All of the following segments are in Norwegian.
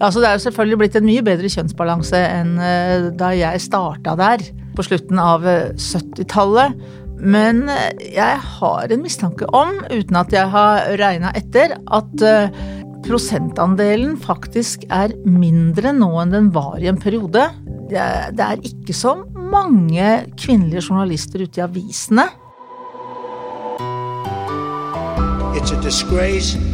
Altså, det er jo selvfølgelig blitt en mye bedre kjønnsbalanse enn eh, da jeg starta der på slutten av 70-tallet. Men jeg har en mistanke om, uten at jeg har regna etter, at prosentandelen faktisk er mindre nå enn den var i en periode. Det er ikke så mange kvinnelige journalister ute i avisene. It's a disgrace.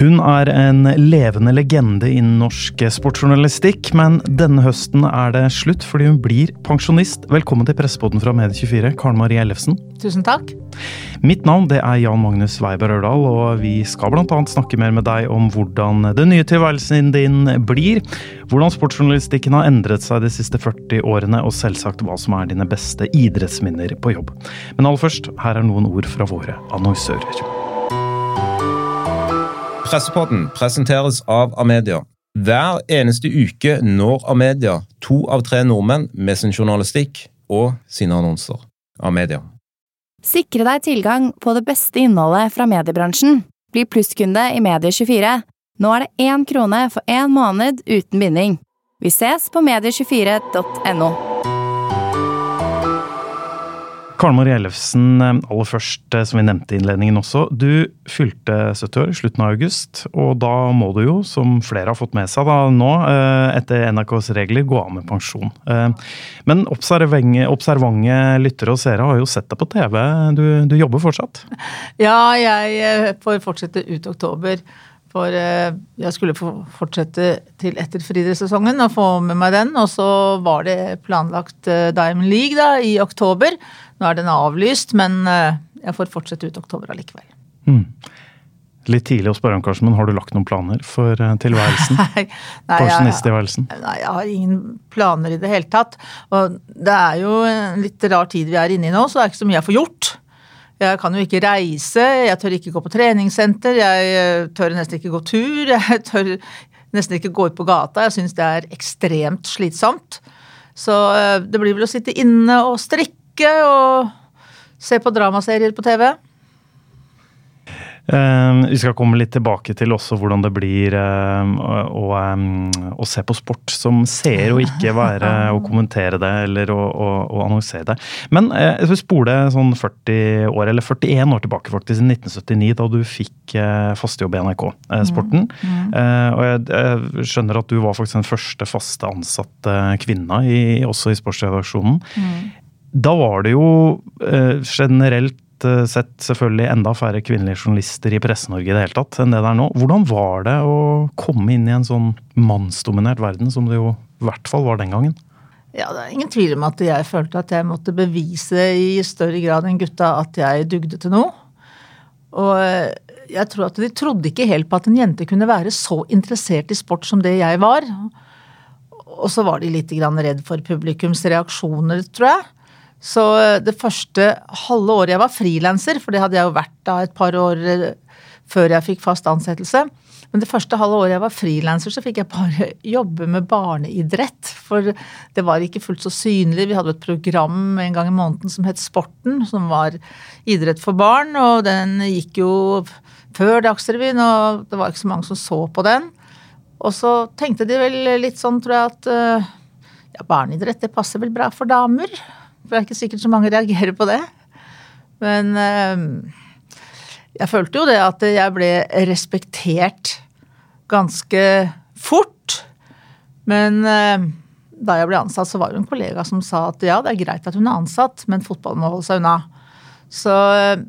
Hun er en levende legende innen norsk sportsjournalistikk, men denne høsten er det slutt fordi hun blir pensjonist. Velkommen til Pressepodden fra Medie24, Karen Marie Ellefsen. Tusen takk. Mitt navn det er Jan Magnus Weiber Ørdal, og vi skal bl.a. snakke mer med deg om hvordan den nye tilværelsen din blir, hvordan sportsjournalistikken har endret seg de siste 40 årene, og selvsagt hva som er dine beste idrettsminner på jobb. Men aller først, her er noen ord fra våre annonsører. Pressepodden presenteres av Amedia. Hver eneste uke når Amedia to av tre nordmenn med sin journalistikk og sine annonser. Amedia. Sikre deg tilgang på det beste innholdet fra mediebransjen. Bli plusskunde i Medie24. Nå er det én krone for én måned uten binding. Vi ses på medie24.no. Karen Marie Ellefsen, eh, aller først, eh, som vi nevnte i innledningen også. Du fylte 70 år i slutten av august, og da må du jo, som flere har fått med seg da nå, eh, etter NRKs regler, gå av med pensjon. Men observante lyttere og seere har jo sett deg på TV. Du, du jobber fortsatt? Ja, jeg får fortsette ut oktober. For jeg skulle fortsette til etter friidrettssesongen og få med meg den. Og så var det planlagt Diamond League da, i oktober. Nå er den avlyst, men eh, jeg får fortsette ut oktober allikevel. Mm. Litt tidlig å spørre om, kanskje, men har du lagt noen planer for eh, tilværelsen? nei, nei, jeg, nei, jeg har ingen planer i det hele tatt. Og det er jo en litt rar tid vi er inne i nå, så det er ikke så mye jeg får gjort. Jeg kan jo ikke reise, jeg tør ikke gå på treningssenter, jeg eh, tør nesten ikke gå tur. Jeg tør nesten ikke gå ut på gata. Jeg syns det er ekstremt slitsomt. Så det blir vel å sitte inne og strikke og se på dramaserier på TV. Uh, vi skal komme litt tilbake til også hvordan det blir å, å, um, å, se på sport som seer, og ikke være å kommentere det eller å, å, annonsere det. Men uh, jeg vil spole sånn 40 år, eller 41 år tilbake, faktisk, i 1979, da du fikk fastjobb fastejobb i NRK Sporten. Mm. Mm. og jeg, jeg, skjønner at du var faktisk den første faste ansatte kvinna, i, også i sportsredaksjonen. Mm. Da var det jo eh, generelt eh, sett selvfølgelig enda færre kvinnelige journalister i Presse-Norge i det hele tatt enn det det er nå. Hvordan var det å komme inn i en sånn mannsdominert verden som det jo i hvert fall var den gangen? Ja, det er ingen tvil om at jeg følte at jeg måtte bevise i større grad enn gutta at jeg dugde til noe. Og eh, jeg tror at de trodde ikke helt på at en jente kunne være så interessert i sport som det jeg var. Og så var de litt redd for publikums reaksjoner, tror jeg. Så eh, det første halve året jeg var frilanser, for det hadde jeg jo vært da et par år eh, før jeg fikk fast ansettelse. Men det første halve året jeg var frilanser, så fikk jeg bare jobbe med barneidrett. For det var ikke fullt så synlig. Vi hadde et program en gang i måneden som het Sporten, som var idrett for barn. Og den gikk jo før Dagsrevyen, og det var ikke så mange som så på den. Og så tenkte de vel litt sånn, tror jeg, at eh, ja, barneidrett det passer vel bra for damer. For det er ikke sikkert så mange reagerer på det. Men ehm, jeg følte jo det at jeg ble respektert ganske fort. Men ehm, da jeg ble ansatt, så var det en kollega som sa at ja, det er greit at hun er ansatt, men fotballen må holde seg unna. Så ehm,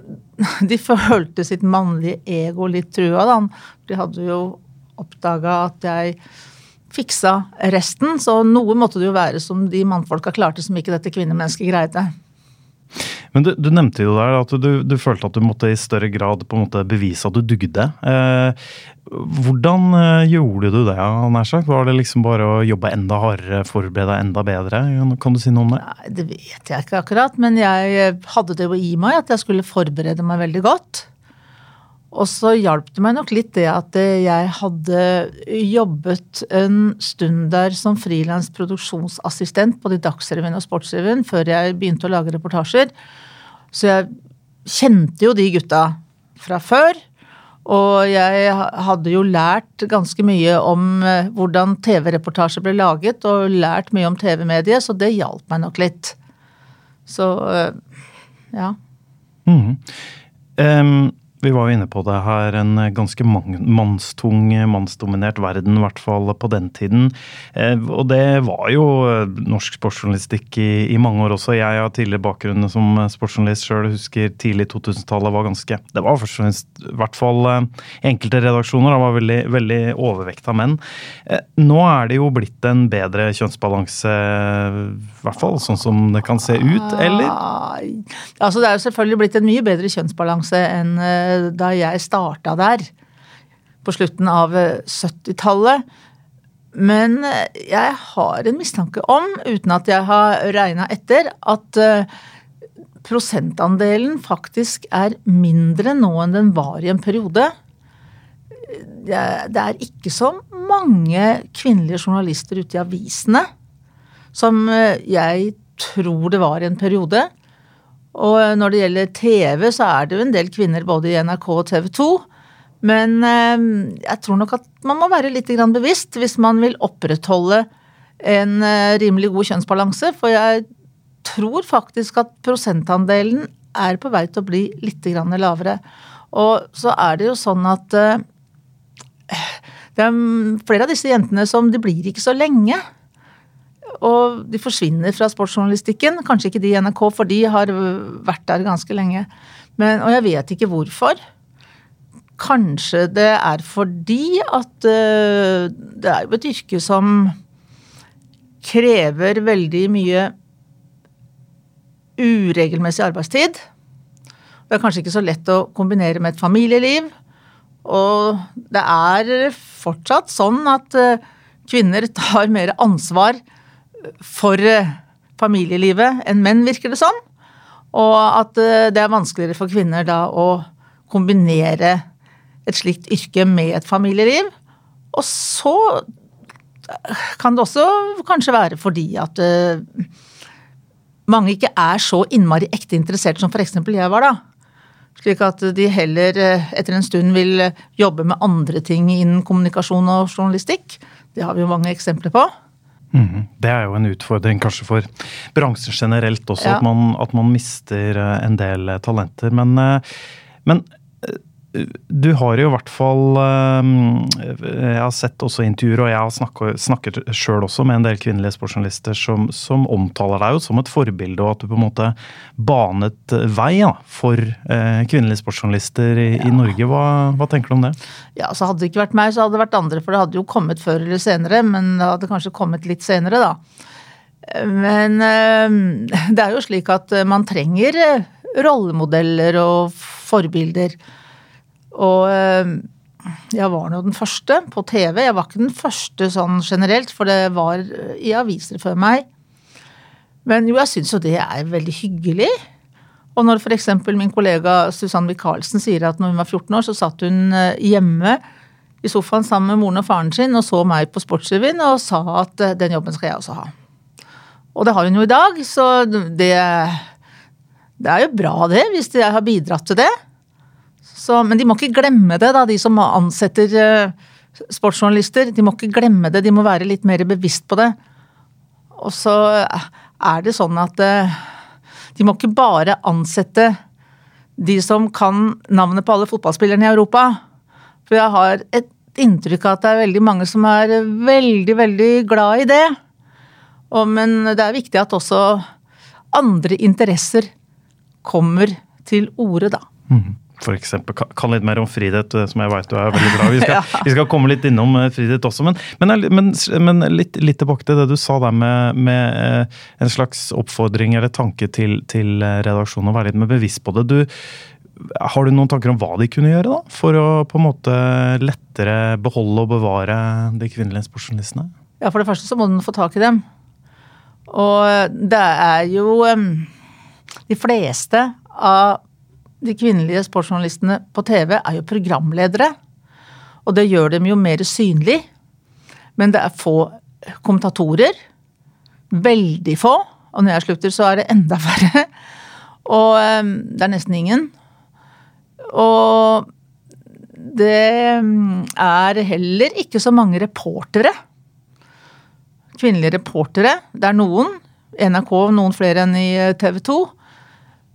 de følte sitt mannlige ego litt trua, da. De hadde jo oppdaga at jeg fiksa resten. Så noe måtte det jo være som de mannfolka klarte som ikke dette kvinnemennesket greide. Men du, du, nevnte jo der at du, du, følte at du måtte i større grad på en måte bevise at du dugde. Eh, hvordan eh, gjorde du det, nær sagt? Var det liksom bare å jobbe enda hardere, forberede deg enda bedre? Kan du si noe om det? Nei, Det vet jeg ikke akkurat, men jeg hadde det jo i meg at jeg skulle forberede meg veldig godt. Og så hjalp det meg nok litt det at jeg hadde jobbet en stund der som frilans produksjonsassistent både i Dagsrevyen og Sportsrevyen før jeg begynte å lage reportasjer. Så jeg kjente jo de gutta fra før. Og jeg hadde jo lært ganske mye om eh, hvordan TV-reportasjer ble laget, og lært mye om TV-mediet, så det hjalp meg nok litt. Så eh, ja. Mm. Um, vi var jo inne på det her, en ganske mannstung, mannsdominert verden, i hvert fall på den tiden. Eh, og det var jo eh, norsk sportsjournalistikk i, i mange år også. Jeg har tidligere bakgrunn som sportsjournalist sjøl, husker tidlig 2000-tallet var ganske Det var først og fremst, i hvert fall eh, enkelte redaksjoner, det var veldig, veldig overvekt av menn. Nå er det jo blitt en bedre kjønnsbalanse, i hvert fall sånn som det kan se ut, eller? Altså, det er jo selvfølgelig blitt en mye bedre kjønnsbalanse enn da jeg starta der på slutten av 70-tallet. Men jeg har en mistanke om, uten at jeg har regna etter, at eh, prosentandelen faktisk er mindre nå enn den var i en periode. Det er ikke så mange kvinnelige journalister ute i avisene som eh, jeg tror det var i en periode. Og når det gjelder TV, så er det jo en del kvinner både i NRK og TV 2. Men eh, jeg tror nok at man må være litt bevisst hvis man vil opprettholde en eh, rimelig god kjønnsbalanse. For jeg tror faktisk at prosentandelen er på vei til å bli litt lavere. Og så er det jo sånn at eh, det er flere av disse jentene som de blir ikke så lenge. Og de forsvinner fra sportsjournalistikken. Kanskje ikke de i NRK, for de har vært der ganske lenge. Men, og jeg vet ikke hvorfor. Kanskje det er fordi at uh, det er jo et yrke som krever veldig mye uregelmessig arbeidstid. Det er kanskje ikke så lett å kombinere med et familieliv. Og det er fortsatt sånn at uh, kvinner tar mer ansvar for eh, familielivet enn menn, virker det sånn. Og at eh, det er vanskeligere for kvinner da å kombinere et slikt yrke med et familieliv. Og så kan det også kanskje være fordi at mange ikke er så innmari ekte interessert som f.eks. jeg var, da. Slik at de heller etter en stund vil jobbe med andre ting innen kommunikasjon og journalistikk. Det har vi jo mange eksempler på. Mm, det er jo en utfordring kanskje for bransjen generelt også, ja. at, man, at, man, mister eh, en del eh, talenter. Men, eh, men du har jo i hvert fall Jeg har sett også intervjuer, og jeg har snakket, snakket sjøl også med en del kvinnelige sportsjournalister som, som, omtaler deg jo som et forbilde, og at du på en måte banet vei ja, for eh, kvinnelige sportsjournalister i, ja. i Norge. Hva, hva, tenker du om det? Ja, så Hadde det ikke vært meg, så hadde det vært andre, for det hadde jo kommet før eller senere. Men det hadde kanskje kommet litt senere, da. Men eh, det er jo slik at man trenger rollemodeller og forbilder. Og eh, jeg var nå den første på TV. Jeg var ikke den første sånn generelt, for det var eh, i aviser før meg. Men jo, jeg syns jo det er veldig hyggelig. Og når f.eks. min kollega Susann Michaelsen sier at når hun var 14 år, så satt hun eh, hjemme i sofaen sammen med moren og faren sin og så meg på Sportsrevyen og sa at den jobben skal jeg også ha. Og det har hun jo i dag, så det, det er jo bra det, hvis jeg har bidratt til det. Så, men de må ikke glemme det, da, de som ansetter uh, sportsjournalister. De må ikke glemme det, de må være litt mer bevisst på det. Og så er det sånn at uh, de må ikke bare ansette de som kan navnet på alle fotballspillerne i Europa. For jeg har et inntrykk av at det er veldig mange som er veldig, veldig glad i det. Og, men det er viktig at også andre interesser kommer til orde, da. Mm f.eks. Kan litt mer om friidrett, eh, som jeg veit du er veldig glad i. Vi, vi, skal komme litt innom eh, friidrett også. Men, men, men, men litt, litt, tilbake til det du sa der med, med eh, en slags oppfordring eller tanke til, til redaksjonen, å være litt mer bevisst på det. Du, har du noen tanker om hva de kunne gjøre da, for å på en måte lettere beholde og bevare de kvinnelige sportsjournalistene? Ja, For det første så må den få tak i dem. Og det er jo De fleste av de kvinnelige sportsjournalistene på TV er jo programledere. Og det gjør dem jo mer synlig. Men det er få kommentatorer. Veldig få. Og når jeg slutter, så er det enda færre. Og um, det er nesten ingen. Og det er heller ikke så mange reportere. Kvinnelige reportere. Det er noen. NRK noen flere enn i eh, TV 2.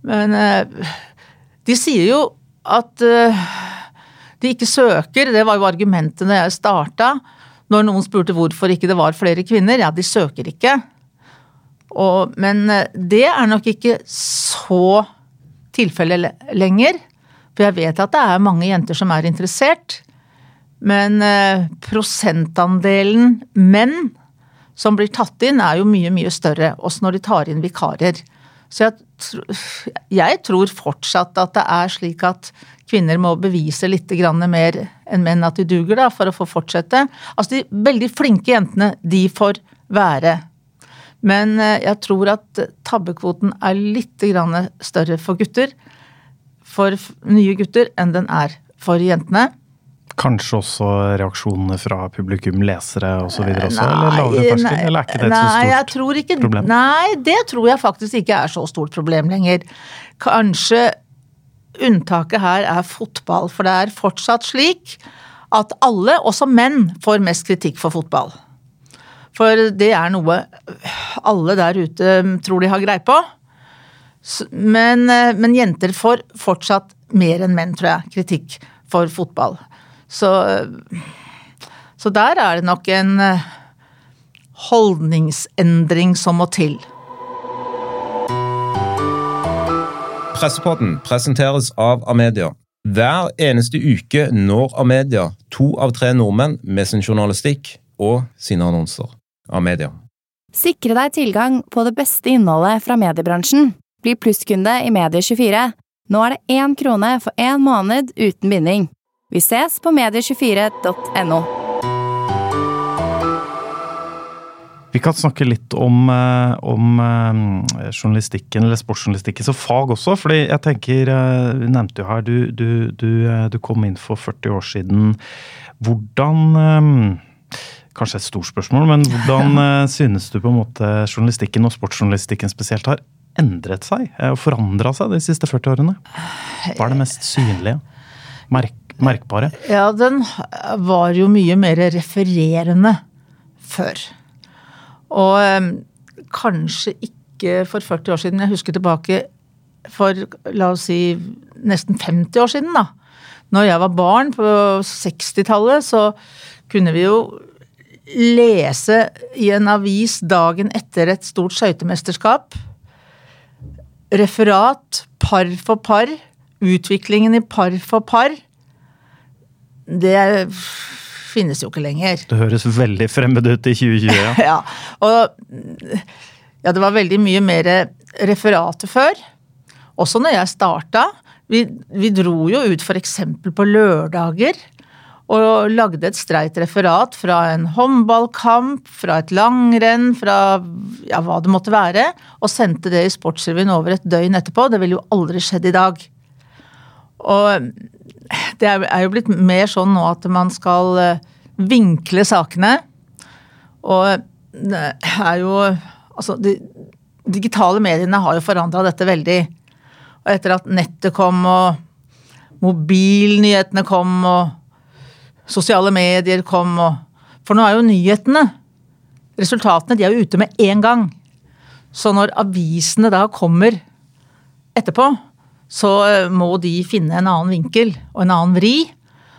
Men uh, de sier jo at uh, de ikke søker. Det var jo argumentet da jeg starta. Når noen spurte hvorfor ikke det var flere kvinner. Ja, de søker ikke. Og, men eh, det er nok ikke så tilfellet lenger. For jeg vet at det er mange jenter som er interessert. Men eh, prosentandelen menn som blir tatt inn, er jo mye, mye større. Også når de tar inn vikarer. Så jeg, jeg, tror fortsatt at det er slik at kvinner må bevise litt mer enn menn at de duger, da, for å få fortsette. Altså de veldig flinke jentene, de får være. Men eh, jeg tror at tabbekvoten er litt større for gutter, for nye gutter, enn den er for jentene. Kanskje også reaksjonene fra publikum, lesere osv. også? Nei, eller terskel? Eller er ikke det et nei, så stort problem? Nei, det tror jeg faktisk ikke er så stort problem lenger. Kanskje unntaket her er fotball, for det er fortsatt slik at alle, også menn, får mest kritikk for fotball. For det er noe alle der ute tror de har greie på. Men, eh, men jenter får fortsatt mer enn menn, tror jeg, kritikk for fotball. Så, så der er det nok en eh, holdningsendring som må til. Pressepodden presenteres av Amedia. Hver eneste uke når Amedia to av tre nordmenn med sin journalistikk og sine annonser. Amedia. Sikre deg tilgang på det beste innholdet fra mediebransjen. Bli plusskunde i Medie24. Nå er det én krone for én måned uten binding. Vi ses på medie24.no. Vi kan snakke litt om, eh, om, eh, journalistikken, eller sportsjournalistikken som fag også. fordi jeg tenker, Vi nevnte jo her, du, du, du, du kom inn for 40 år siden. Hvordan Kanskje et stort spørsmål, men hvordan synes du på en måte journalistikken, og sportsjournalistikken spesielt, har endret seg og forandra seg de siste 40 årene? Hva er det mest synlige? Merk merkbare? Ja, den var jo mye mer refererende før. Og um, kanskje ikke for 40 år siden, jeg husker tilbake for la oss si nesten 50 år siden, da. Når jeg var barn på 60-tallet, så kunne vi jo lese i en avis dagen etter et stort skøytemesterskap. Referat par for par. Utviklingen i par for par det finnes jo ikke lenger. Det høres veldig fremmed ut i 2020, ja. ja. Og ja, det var veldig mye mer referater før. Også når jeg starta. Vi, vi dro jo ut f.eks. på lørdager og lagde et streit referat fra en håndballkamp, fra et langrenn, fra ja, hva det måtte være, og sendte det i Sportsrevyen over et døgn etterpå. Det ville jo aldri skjedd i dag. Og det er jo blitt mer sånn nå at man skal eh, vinkle sakene. Og det er jo Altså, de digitale mediene har jo forandra dette veldig. Og etter at nettet kom, og mobilnyhetene kom, og sosiale medier kom, og For nå er jo nyhetene Resultatene de er jo ute med én gang. Så når avisene da kommer etterpå, så eh, må de finne en annen vinkel og en annen vri.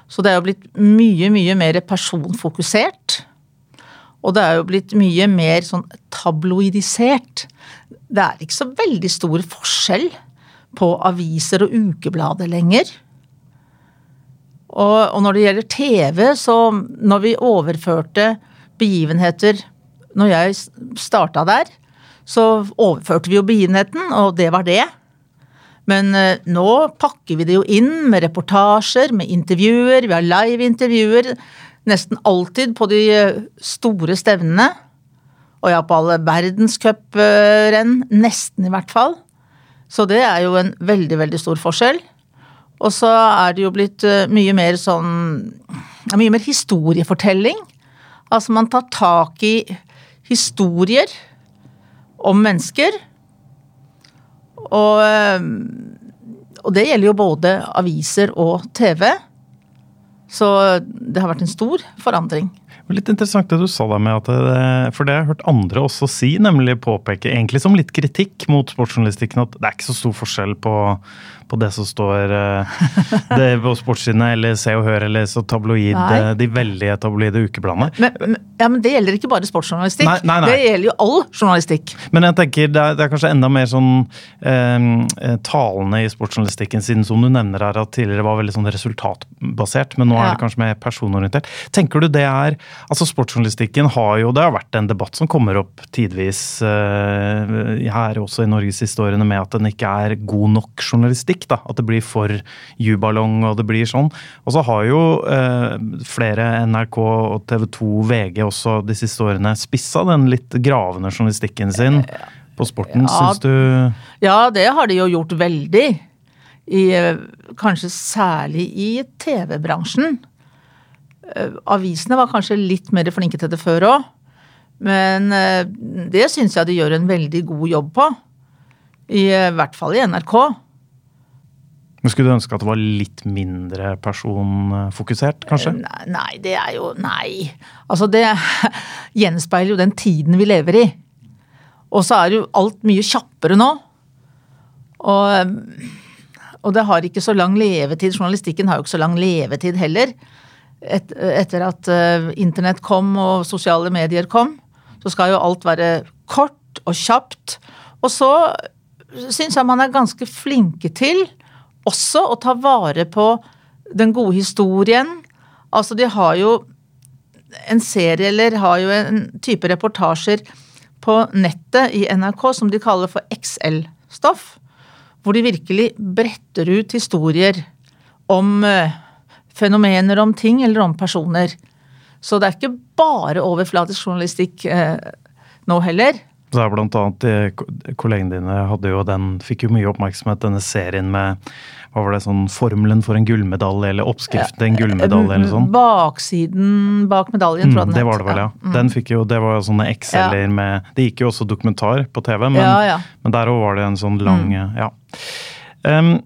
Så det er jo blitt mye, mye mer personfokusert. Og det er jo blitt mye mer sånn tabloidisert. Det er ikke så veldig stor forskjell på aviser og ukeblader lenger. Og, og når det gjelder TV, så når vi overførte begivenheter Når jeg starta der, så overførte vi jo begivenheten, og det var det. Men eh, nå pakker vi det jo inn med reportasjer, med intervjuer. Vi har live-intervjuer nesten alltid på de eh, store stevnene. Og ja, på alle verdenscuprenn. Nesten, i hvert fall. Så det er jo en veldig, veldig stor forskjell. Og så er det jo blitt eh, mye mer sånn Mye mer historiefortelling. Altså man tar tak i historier om mennesker. Og, eh, og det gjelder jo både aviser og TV. Så det har vært en stor forandring. Litt interessant det du sa der med at det, For det har jeg hørt andre også si, nemlig påpeke, egentlig som litt kritikk mot sportsjournalistikken, at det er ikke så stor forskjell på, på det som står eh, det på sportssidene eller Se og Hør eller så tabloid, Nei. eh, de veldig tabloide ukebladene. Men, ja, men det gjelder ikke bare sportsjournalistikk. Nei, nei, nei. Det gjelder jo all journalistikk. Men jeg tenker det er, det er kanskje enda mer sånn eh, eh, talende i sportsjournalistikken, siden som du nevner her at tidligere var veldig sånn resultatbasert, men nå er det kanskje mer personorientert. Tenker du det er Altså Sportsjournalistikken har jo Det har vært en debatt som kommer opp tidvis eh, her også i Norges historiene med at den ikke er god nok journalistikk. Da, At det blir for juballong og det blir sånn. Og så har jo eh, flere NRK og TV 2, VG også de siste årene spissa den litt gravende journalistikken sin på sporten. Ja. Syns du Ja, det har de jo gjort veldig. I, eh, kanskje særlig i TV-bransjen. Eh, Avisene var kanskje litt mer flinke til det før òg. Men eh, det syns jeg de gjør en veldig god jobb på. I hvert fall i NRK. Men Skulle du ønske at det var litt mindre personfokusert, kanskje? Nei, nei, det er jo Nei. Altså, det gjenspeiler jo den tiden vi lever i. Og så er jo alt mye kjappere nå. Og, og det har ikke så lang levetid. Journalistikken har jo ikke så lang levetid heller. Et, etter at eh, internett kom og sosiale medier kom, så skal jo alt være kort og kjapt. Og så syns jeg man er ganske flinke til også å ta vare på den gode historien. Altså, de har jo en serie, eller har jo en type reportasjer på nettet i NRK som de kaller for XL-stoff. Hvor de virkelig bretter ut historier om eh, fenomener, om ting eller om personer. Så det er ikke bare overflatisk journalistikk eh, nå heller. Så er blant annet Kollegene dine hadde jo den, fikk jo mye oppmerksomhet, denne serien med hva var det, sånn formelen for en gullmedalje, eller oppskriften til en gullmedalje, eller sånn. Baksiden bak medaljen, tror jeg Mm, den det var det vel, ja. Mm. Den fikk jo, Det var jo sånne Excel-er med Det gikk jo også dokumentar på TV, men, Ja, ja. men der òg var det en sånn lang Mm. Ja. Um,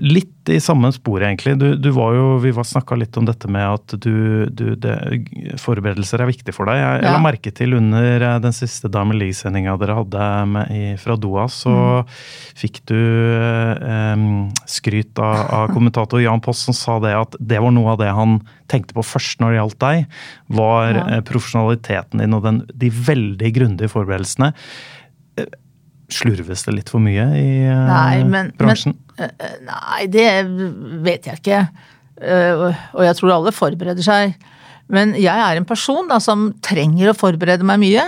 litt i samme spor, egentlig. Du, du var jo, Vi var snakka litt om dette med at du, du det, forberedelser er viktig for deg. Jeg, Ja. la merke til under eh, den siste Diamond League-sendinga dere hadde med, i, fra Doha, så Mm. fikk du eh, skryt av, av kommentator Jan Post som sa det at det var noe av det han tenkte på først når det gjaldt deg, var Ja. eh, profesjonaliteten din og den, de veldig grundige forberedelsene. Eh, Slurves det litt for mye i eh, Nei, men- bransjen? Eh, Nei, det vet jeg ikke. Eh, Og jeg tror alle forbereder seg. Men jeg er en person da, som trenger å forberede meg mye.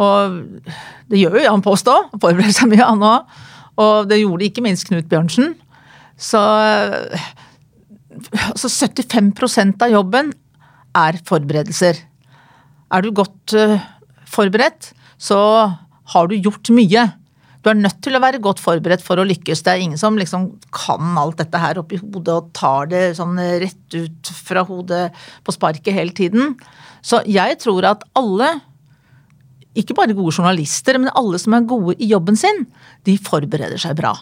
Og det gjør jo Jan Post òg. Forbereder seg mye, han òg. Og det gjorde ikke minst Knut Bjørnsen. Så altså 75% av jobben er forberedelser. Er du godt eh, forberedt, så har du gjort mye. Du er nødt til å være godt forberedt for å lykkes. Det er ingen som liksom kan alt dette her oppi hodet og tar det sånn rett ut fra hodet på sparket hele tiden. Så jeg tror at alle, ikke bare gode journalister, men alle som er gode i jobben sin, de forbereder seg bra.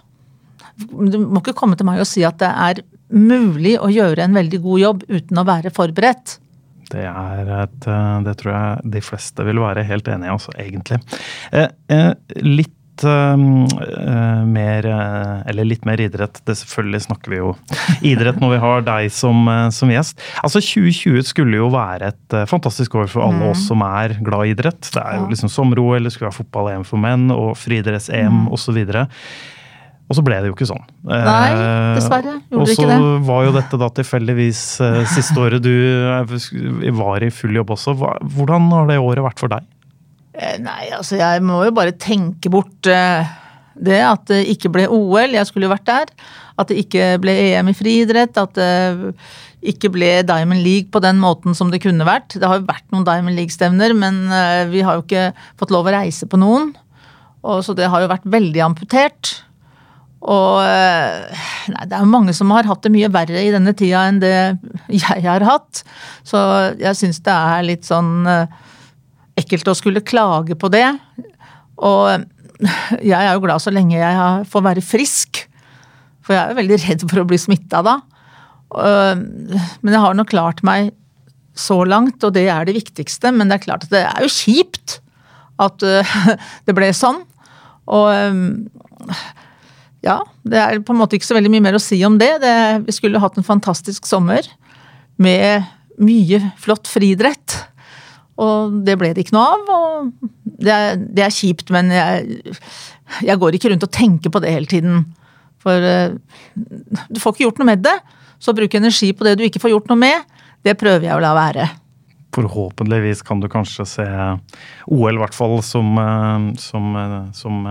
Du må ikke komme til meg og si at det er mulig å gjøre en veldig god jobb uten å være forberedt. Det er et eh, Det tror jeg de fleste vil være helt enig i, egentlig. Eh, eh, litt eh, mer eh, Eller litt mer idrett. Det selvfølgelig snakker vi jo idrett når vi har deg som, eh, som gjest. Altså 2020 skulle jo være et fantastisk år for alle oss som er glad i idrett. Det er jo liksom sommer-OL, det skulle være fotball-EM for menn og friidretts-EM Mm. osv. Og så ble det jo ikke sånn. Nei, dessverre gjorde og det Og så var jo dette da tilfeldigvis siste året du var i full jobb også. Hvordan har det året vært for deg? Eh, Nei, altså jeg må jo bare tenke bort eh, det at det ikke ble OL, jeg skulle jo vært der. At det ikke ble EM i friidrett. At det ikke ble Diamond League på den måten som det kunne vært. Det har jo vært noen Diamond League-stevner, men eh, vi har jo ikke fått lov å reise på noen. Og så det har jo vært veldig amputert. Og nei, det er jo mange som har hatt det mye verre i denne tida enn det jeg har hatt. Så jeg syns det er litt sånn ekkelt å skulle klage på det. Og jeg er jo glad så lenge jeg får være frisk. For jeg er jo veldig redd for å bli smitta da. Men jeg har nå klart meg så langt, og det er det viktigste. Men det er klart at det er jo kjipt at det ble sånn. Og ja, det er på en måte ikke så veldig mye mer å si om det. det vi skulle hatt en fantastisk sommer med mye flott friidrett. Og det ble det ikke noe av. og Det er, det er kjipt, men jeg, jeg, går ikke rundt og tenker på det hele tiden. For uh, du får ikke gjort noe med det. Så å bruke energi på det du ikke får gjort noe med, det prøver jeg å la være. Forhåpentligvis kan du kanskje se OL, i hvert fall, som, eh, som, eh, som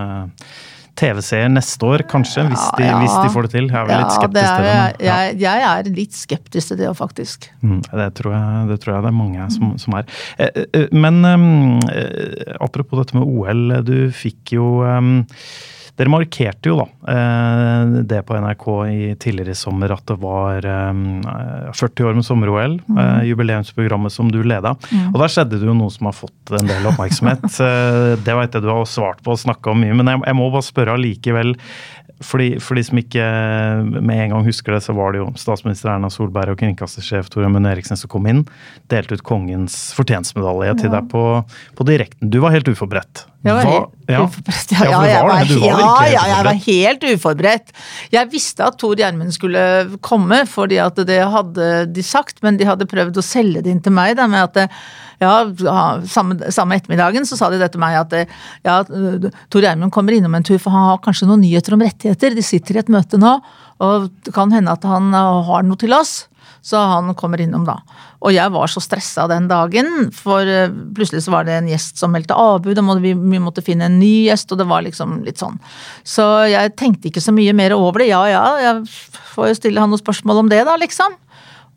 TV-seer neste år, kanskje, hvis de, ja, hvis de, får det til. Jeg er ja, litt skeptisk er, til det. Men, ja. jeg, jeg, er litt skeptisk til det òg, faktisk. Mm, det, tror jeg, det, tror jeg, det er mange som, som er. Eh, eh, men eh, apropos dette med OL, du fikk jo eh, dere markerte jo da eh, det på NRK i, tidligere i sommer at det var 40 eh, år med sommer-OL. Mm. Eh, jubileumsprogrammet som du leda. Mm. Og der skjedde det jo noe som har fått en del oppmerksomhet. det vet jeg du har svart på og snakka om mye, men jeg, jeg må bare spørre allikevel. For de, for de, som ikke med en gang husker det, så var det jo statsminister Erna Solberg og kringkastersjef Tor Munn Eriksen som kom inn. Delte ut kongens fortjenstmedalje ja. til deg på, på, direkten. Du var helt uforberedt. Jeg var helt ja. uforberedt. Ja, ja, jeg var, ja, ja, jeg var helt uforberedt. Jeg visste at Tor Gjermund skulle komme, fordi at det hadde de sagt, men de hadde prøvd å selge det inn til meg da, med at det, ja, samme, samme, ettermiddagen så sa de det til meg at ja, Tor Gjermund kommer innom en tur, for han har kanskje noen nyheter om rettigheter. De sitter i et møte nå, og det kan hende at han har noe til oss. Så han kommer innom da. Og jeg var så stressa den dagen, for eh, plutselig så var det en gjest som meldte avbud, og vi måtte finne en ny gjest, og det var liksom litt sånn. Så jeg tenkte ikke så mye mer over det. Ja ja, jeg får jo stille han noen spørsmål om det, da, liksom.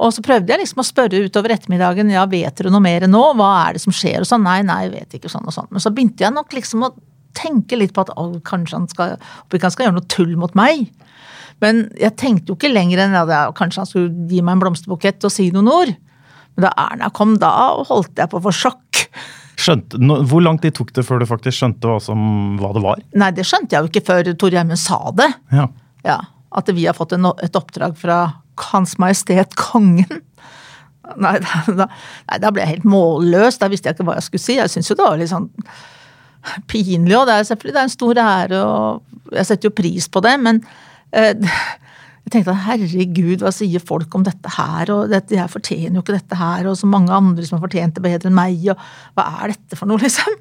Og så prøvde jeg liksom å spørre utover ettermiddagen ja, vet dere noe mer nå, hva er det som skjer og sånn. Nei, nei, jeg vet ikke sånn og sånn. Men så begynte jeg nok liksom å tenke litt på at å, kanskje han skal, han skal gjøre noe tull mot meg. Men jeg tenkte jo ikke lenger enn at ja, kanskje han skulle gi meg en blomsterbukett og si noen ord. Men da Erna kom, da holdt jeg på å få sjokk. Skjønte, hvor lang tid tok det før du faktisk skjønte hva, som, hva det var? Nei, det skjønte jeg jo ikke før Tor Gjermund sa det. Ja. ja. At vi har fått en, et oppdrag fra hans Majestet Kongen. Nei da, nei, da, ble jeg helt målløs. Da visste jeg ikke hva jeg skulle si. Jeg syns jo det var litt sånn pinlig, og det er selvfølgelig det er en stor ære, og jeg setter jo pris på det, men eh, jeg tenkte at herregud, hva sier folk om dette her, og dette, jeg fortjener jo ikke dette her, og så mange andre som har fortjent det bedre enn meg, og hva er dette for noe, liksom?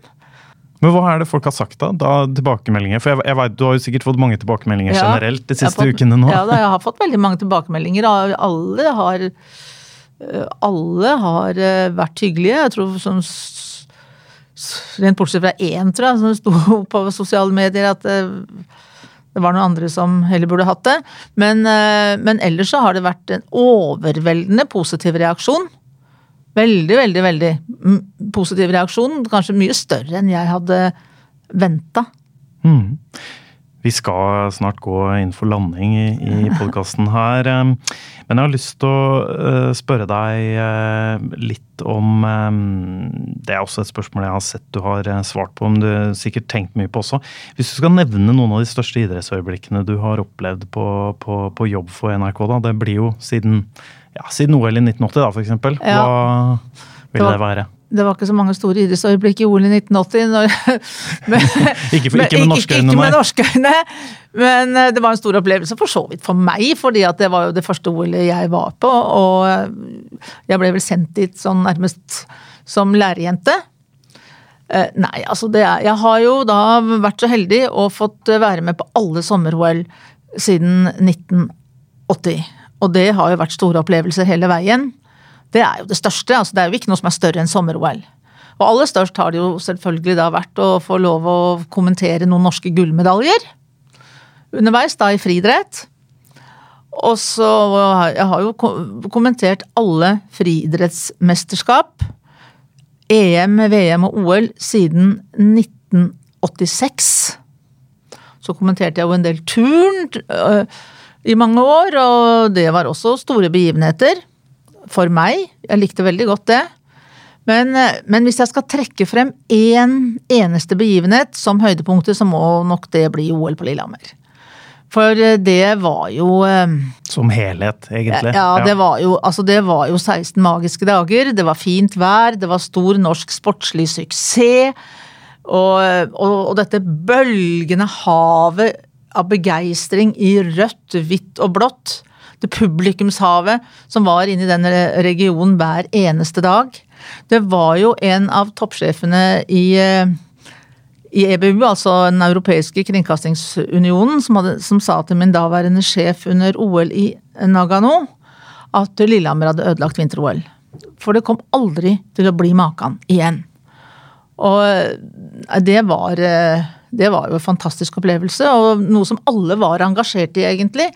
Men hva er det folk har sagt, da? da tilbakemeldinger? For jeg, jeg vet, Du har jo sikkert fått mange tilbakemeldinger ja, generelt de siste fått, ukene nå? Ja, da, jeg har fått veldig mange tilbakemeldinger. Alle har, eh, alle har eh, vært hyggelige. Jeg tror som Rent bortsett fra én, tror jeg, som sto på sosiale medier at det, eh, det var noen andre som heller burde hatt det. Men, men ellers så har det vært en overveldende positiv reaksjon. Veldig, veldig, veldig positiv reaksjon. Kanskje mye større enn jeg hadde venta. Mm. Vi skal snart gå inn for landing i, i podkasten her. Um, men jeg har lyst til å uh, spørre deg uh, litt om um, Det er også et spørsmål jeg har sett du har uh, svart på, om du har sikkert tenkt mye på også. Hvis du skal nevne noen av de største idrettsøyeblikkene du har opplevd på, på, på jobb for NRK, da. Det blir jo siden ja, siden OL i 1980, da, f.eks. Ja. Hva ville det, det være? Det var ikke så mange store idrettsøyeblikk i OL i 1980. Når, men, ikke, for, ikke, med norske øyne, med norske øyne, men eh, det var en stor opplevelse for så vidt for meg. fordi at det var jo det første OL-et jeg var på. Og eh, jeg ble vel sendt dit sånn nærmest som lærerjente. Eh, nei, altså det er Jeg har jo da vært så heldig og fått være med på alle sommer-OL siden 1980. Og det har jo vært store opplevelser hele veien. Det er jo det største. altså Det er jo ikke noe som er større enn sommer-OL. Og aller størst har det jo selvfølgelig da vært å få lov å kommentere noen norske gullmedaljer underveis, da i friidrett. Og så Jeg har jo kommentert alle friidrettsmesterskap. EM, VM og OL siden 1986. Så kommenterte jeg jo en del turn i mange år, og det var også store begivenheter. For meg. Jeg likte veldig godt det. Men, øh, men hvis jeg skal trekke frem én eneste begivenhet som høydepunktet, så må nok det bli OL på Lillehammer. For øh, det var jo øh, Som helhet, egentlig. ja, det var, jo, altså det var jo 16 magiske dager. Det var fint vær, det var stor norsk sportslig suksess. Og, og, og dette bølgende havet av begeistring i rødt, hvitt og blått. Det publikumshavet som var inne i den regionen hver eneste dag. Det var jo en av toppsjefene i eh, i EBU, altså den europeiske kringkastingsunionen, som, hadde, som sa til min daværende sjef under OL i Nagano at Lillehammer hadde ødelagt vinter-OL. For det kom aldri til å bli makan igjen. Og eh, det var, eh, det var jo en fantastisk opplevelse, og noe som alle var engasjert i, egentlig.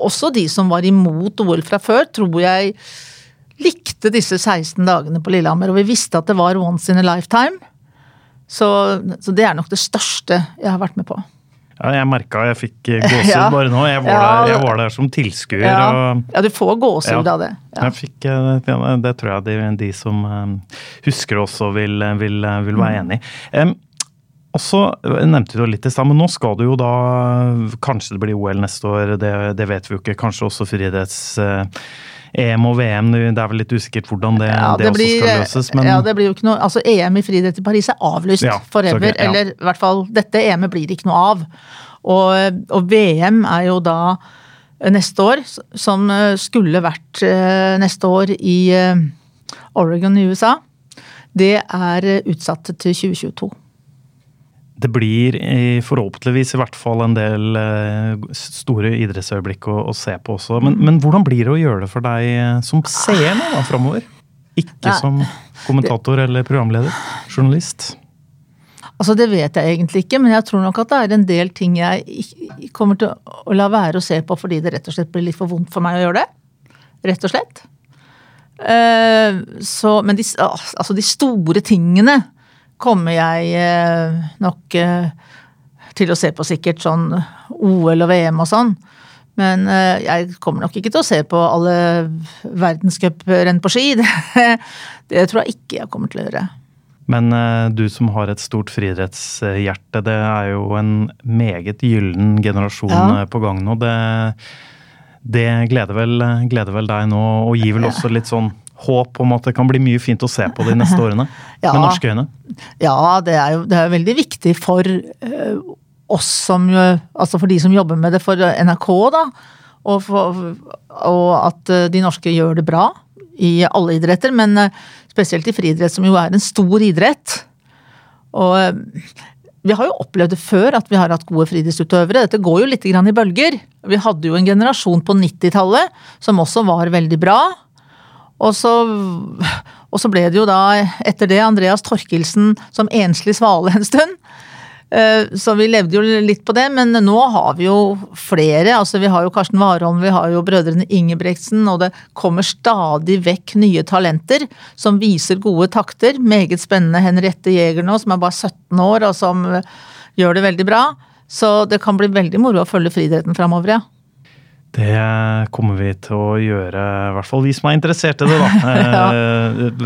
Også de som var imot OL fra før, tror jeg likte disse 16 dagene på Lillehammer. Og vi visste at det var once in a lifetime. Så, så det er nok det største jeg har vært med på. Ja, jeg merka jeg fikk gåsehud Ja. bare nå. Jeg var, Ja. der, jeg var der som tilskuer. Ja, og ja du får gåsehud av det. Fikk, eh, det, tror jeg de, de som eh, husker også vil, vil, vil være Mm. enig i. Em, og så nevnte du det litt i stad, men nå skal du jo da Kanskje det blir OL neste år, det, det vet vi jo ikke. Kanskje også friidretts-EM og VM. Det er vel litt usikkert hvordan det, Ja, det, også skal løses. Men ja, det blir jo ikke noe, altså EM i friidrett i Paris er avlyst Ja, forever. okay, ja. Eller i hvert fall dette EM-et blir det ikke noe av. Og, og VM er jo da neste år, som eh, skulle vært eh, neste år i eh, Oregon i USA. Det er eh, utsatt til 2022. det blir forhåpentligvis i hvert fall en del eh, store idrettsøyeblikk å, å se på også. Men, men hvordan blir det å gjøre det for deg eh, som seer nå da framover? Ikke Nei. som kommentator eller programleder? Journalist? Altså Det vet jeg egentlig ikke, men jeg tror nok at det er en del ting jeg kommer til å la være å se på fordi det rett og slett blir litt for vondt for meg å gjøre det. Rett og slett. Eh, så, men de, altså de store tingene kommer jeg eh, nok eh, til å se på sikkert sånn OL og VM og sånn. Men eh, jeg kommer nok ikke til å se på alle verdenscuprenn på ski. Det, det tror jeg ikke jeg kommer til å gjøre. Men du som har et stort friidrettshjerte, det er jo en meget gyllen generasjon Ja. på gang nå. Det, det gleder, vel, gleder vel deg nå, og gir vel også litt sånn håp om at det kan bli mye fint å se på de neste årene? Ja. Med norske øyne? Ja, det er jo det er veldig viktig for eh, oss som jo- Altså for de som jobber med det for NRK, da. Og, for, og at eh, de norske gjør det bra i alle idretter, men eh, spesielt i friidrett, som jo er en stor idrett. Og eh, vi har jo opplevd det før at vi har hatt gode friidrettsutøvere. Dette går jo litt i bølger. Vi hadde jo en generasjon på 90-tallet som også var veldig bra. Og så, og så ble det jo da, etter det, Andreas Torkelsen som enslig svale en stund. Eh, Så vi levde jo litt på det, men nå har vi jo flere. altså Vi har jo Karsten Warholm, vi har jo brødrene Ingebrigtsen, og det kommer stadig vekk nye talenter som viser gode takter. Meget spennende Henriette Jæger nå, som er bare 17 år og som gjør det veldig bra. Så det kan bli veldig moro å følge friidretten framover, ja. Det kommer vi til å gjøre, i hvert fall vi som er interessert i det, da. ja.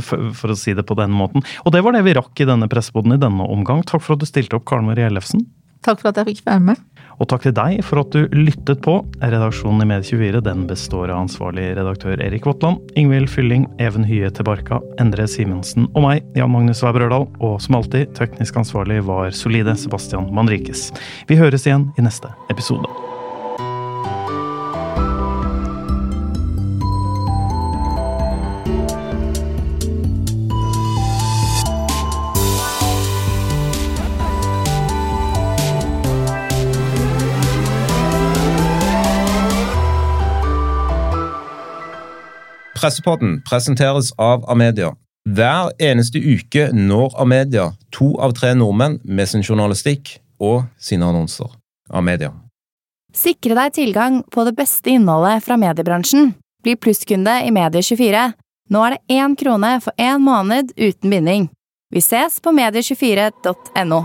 for, for å si det på den måten. Og det var det vi rakk i denne presseboden i denne omgang. Takk for at du stilte opp, Karen Marie Ellefsen. Takk for at jeg fikk være med. Og takk til deg for at du lyttet på. Redaksjonen i Medie24 den består av ansvarlig redaktør Erik Votland, Ingvild Fylling, Even Hye Tebarka, Endre Simensen og meg, Jan Magnus Weib Rørdal. Og som alltid, teknisk ansvarlig var solide Sebastian Manrikes. Vi høres igjen i neste episode. Pressepodden presenteres av Amedia. Hver eneste uke når Amedia to av tre nordmenn med sin journalistikk og sine annonser. Amedia. Sikre deg tilgang på det beste innholdet fra mediebransjen. Bli plusskunde i Medie24. Nå er det én krone for én måned uten binding. Vi ses på medie24.no.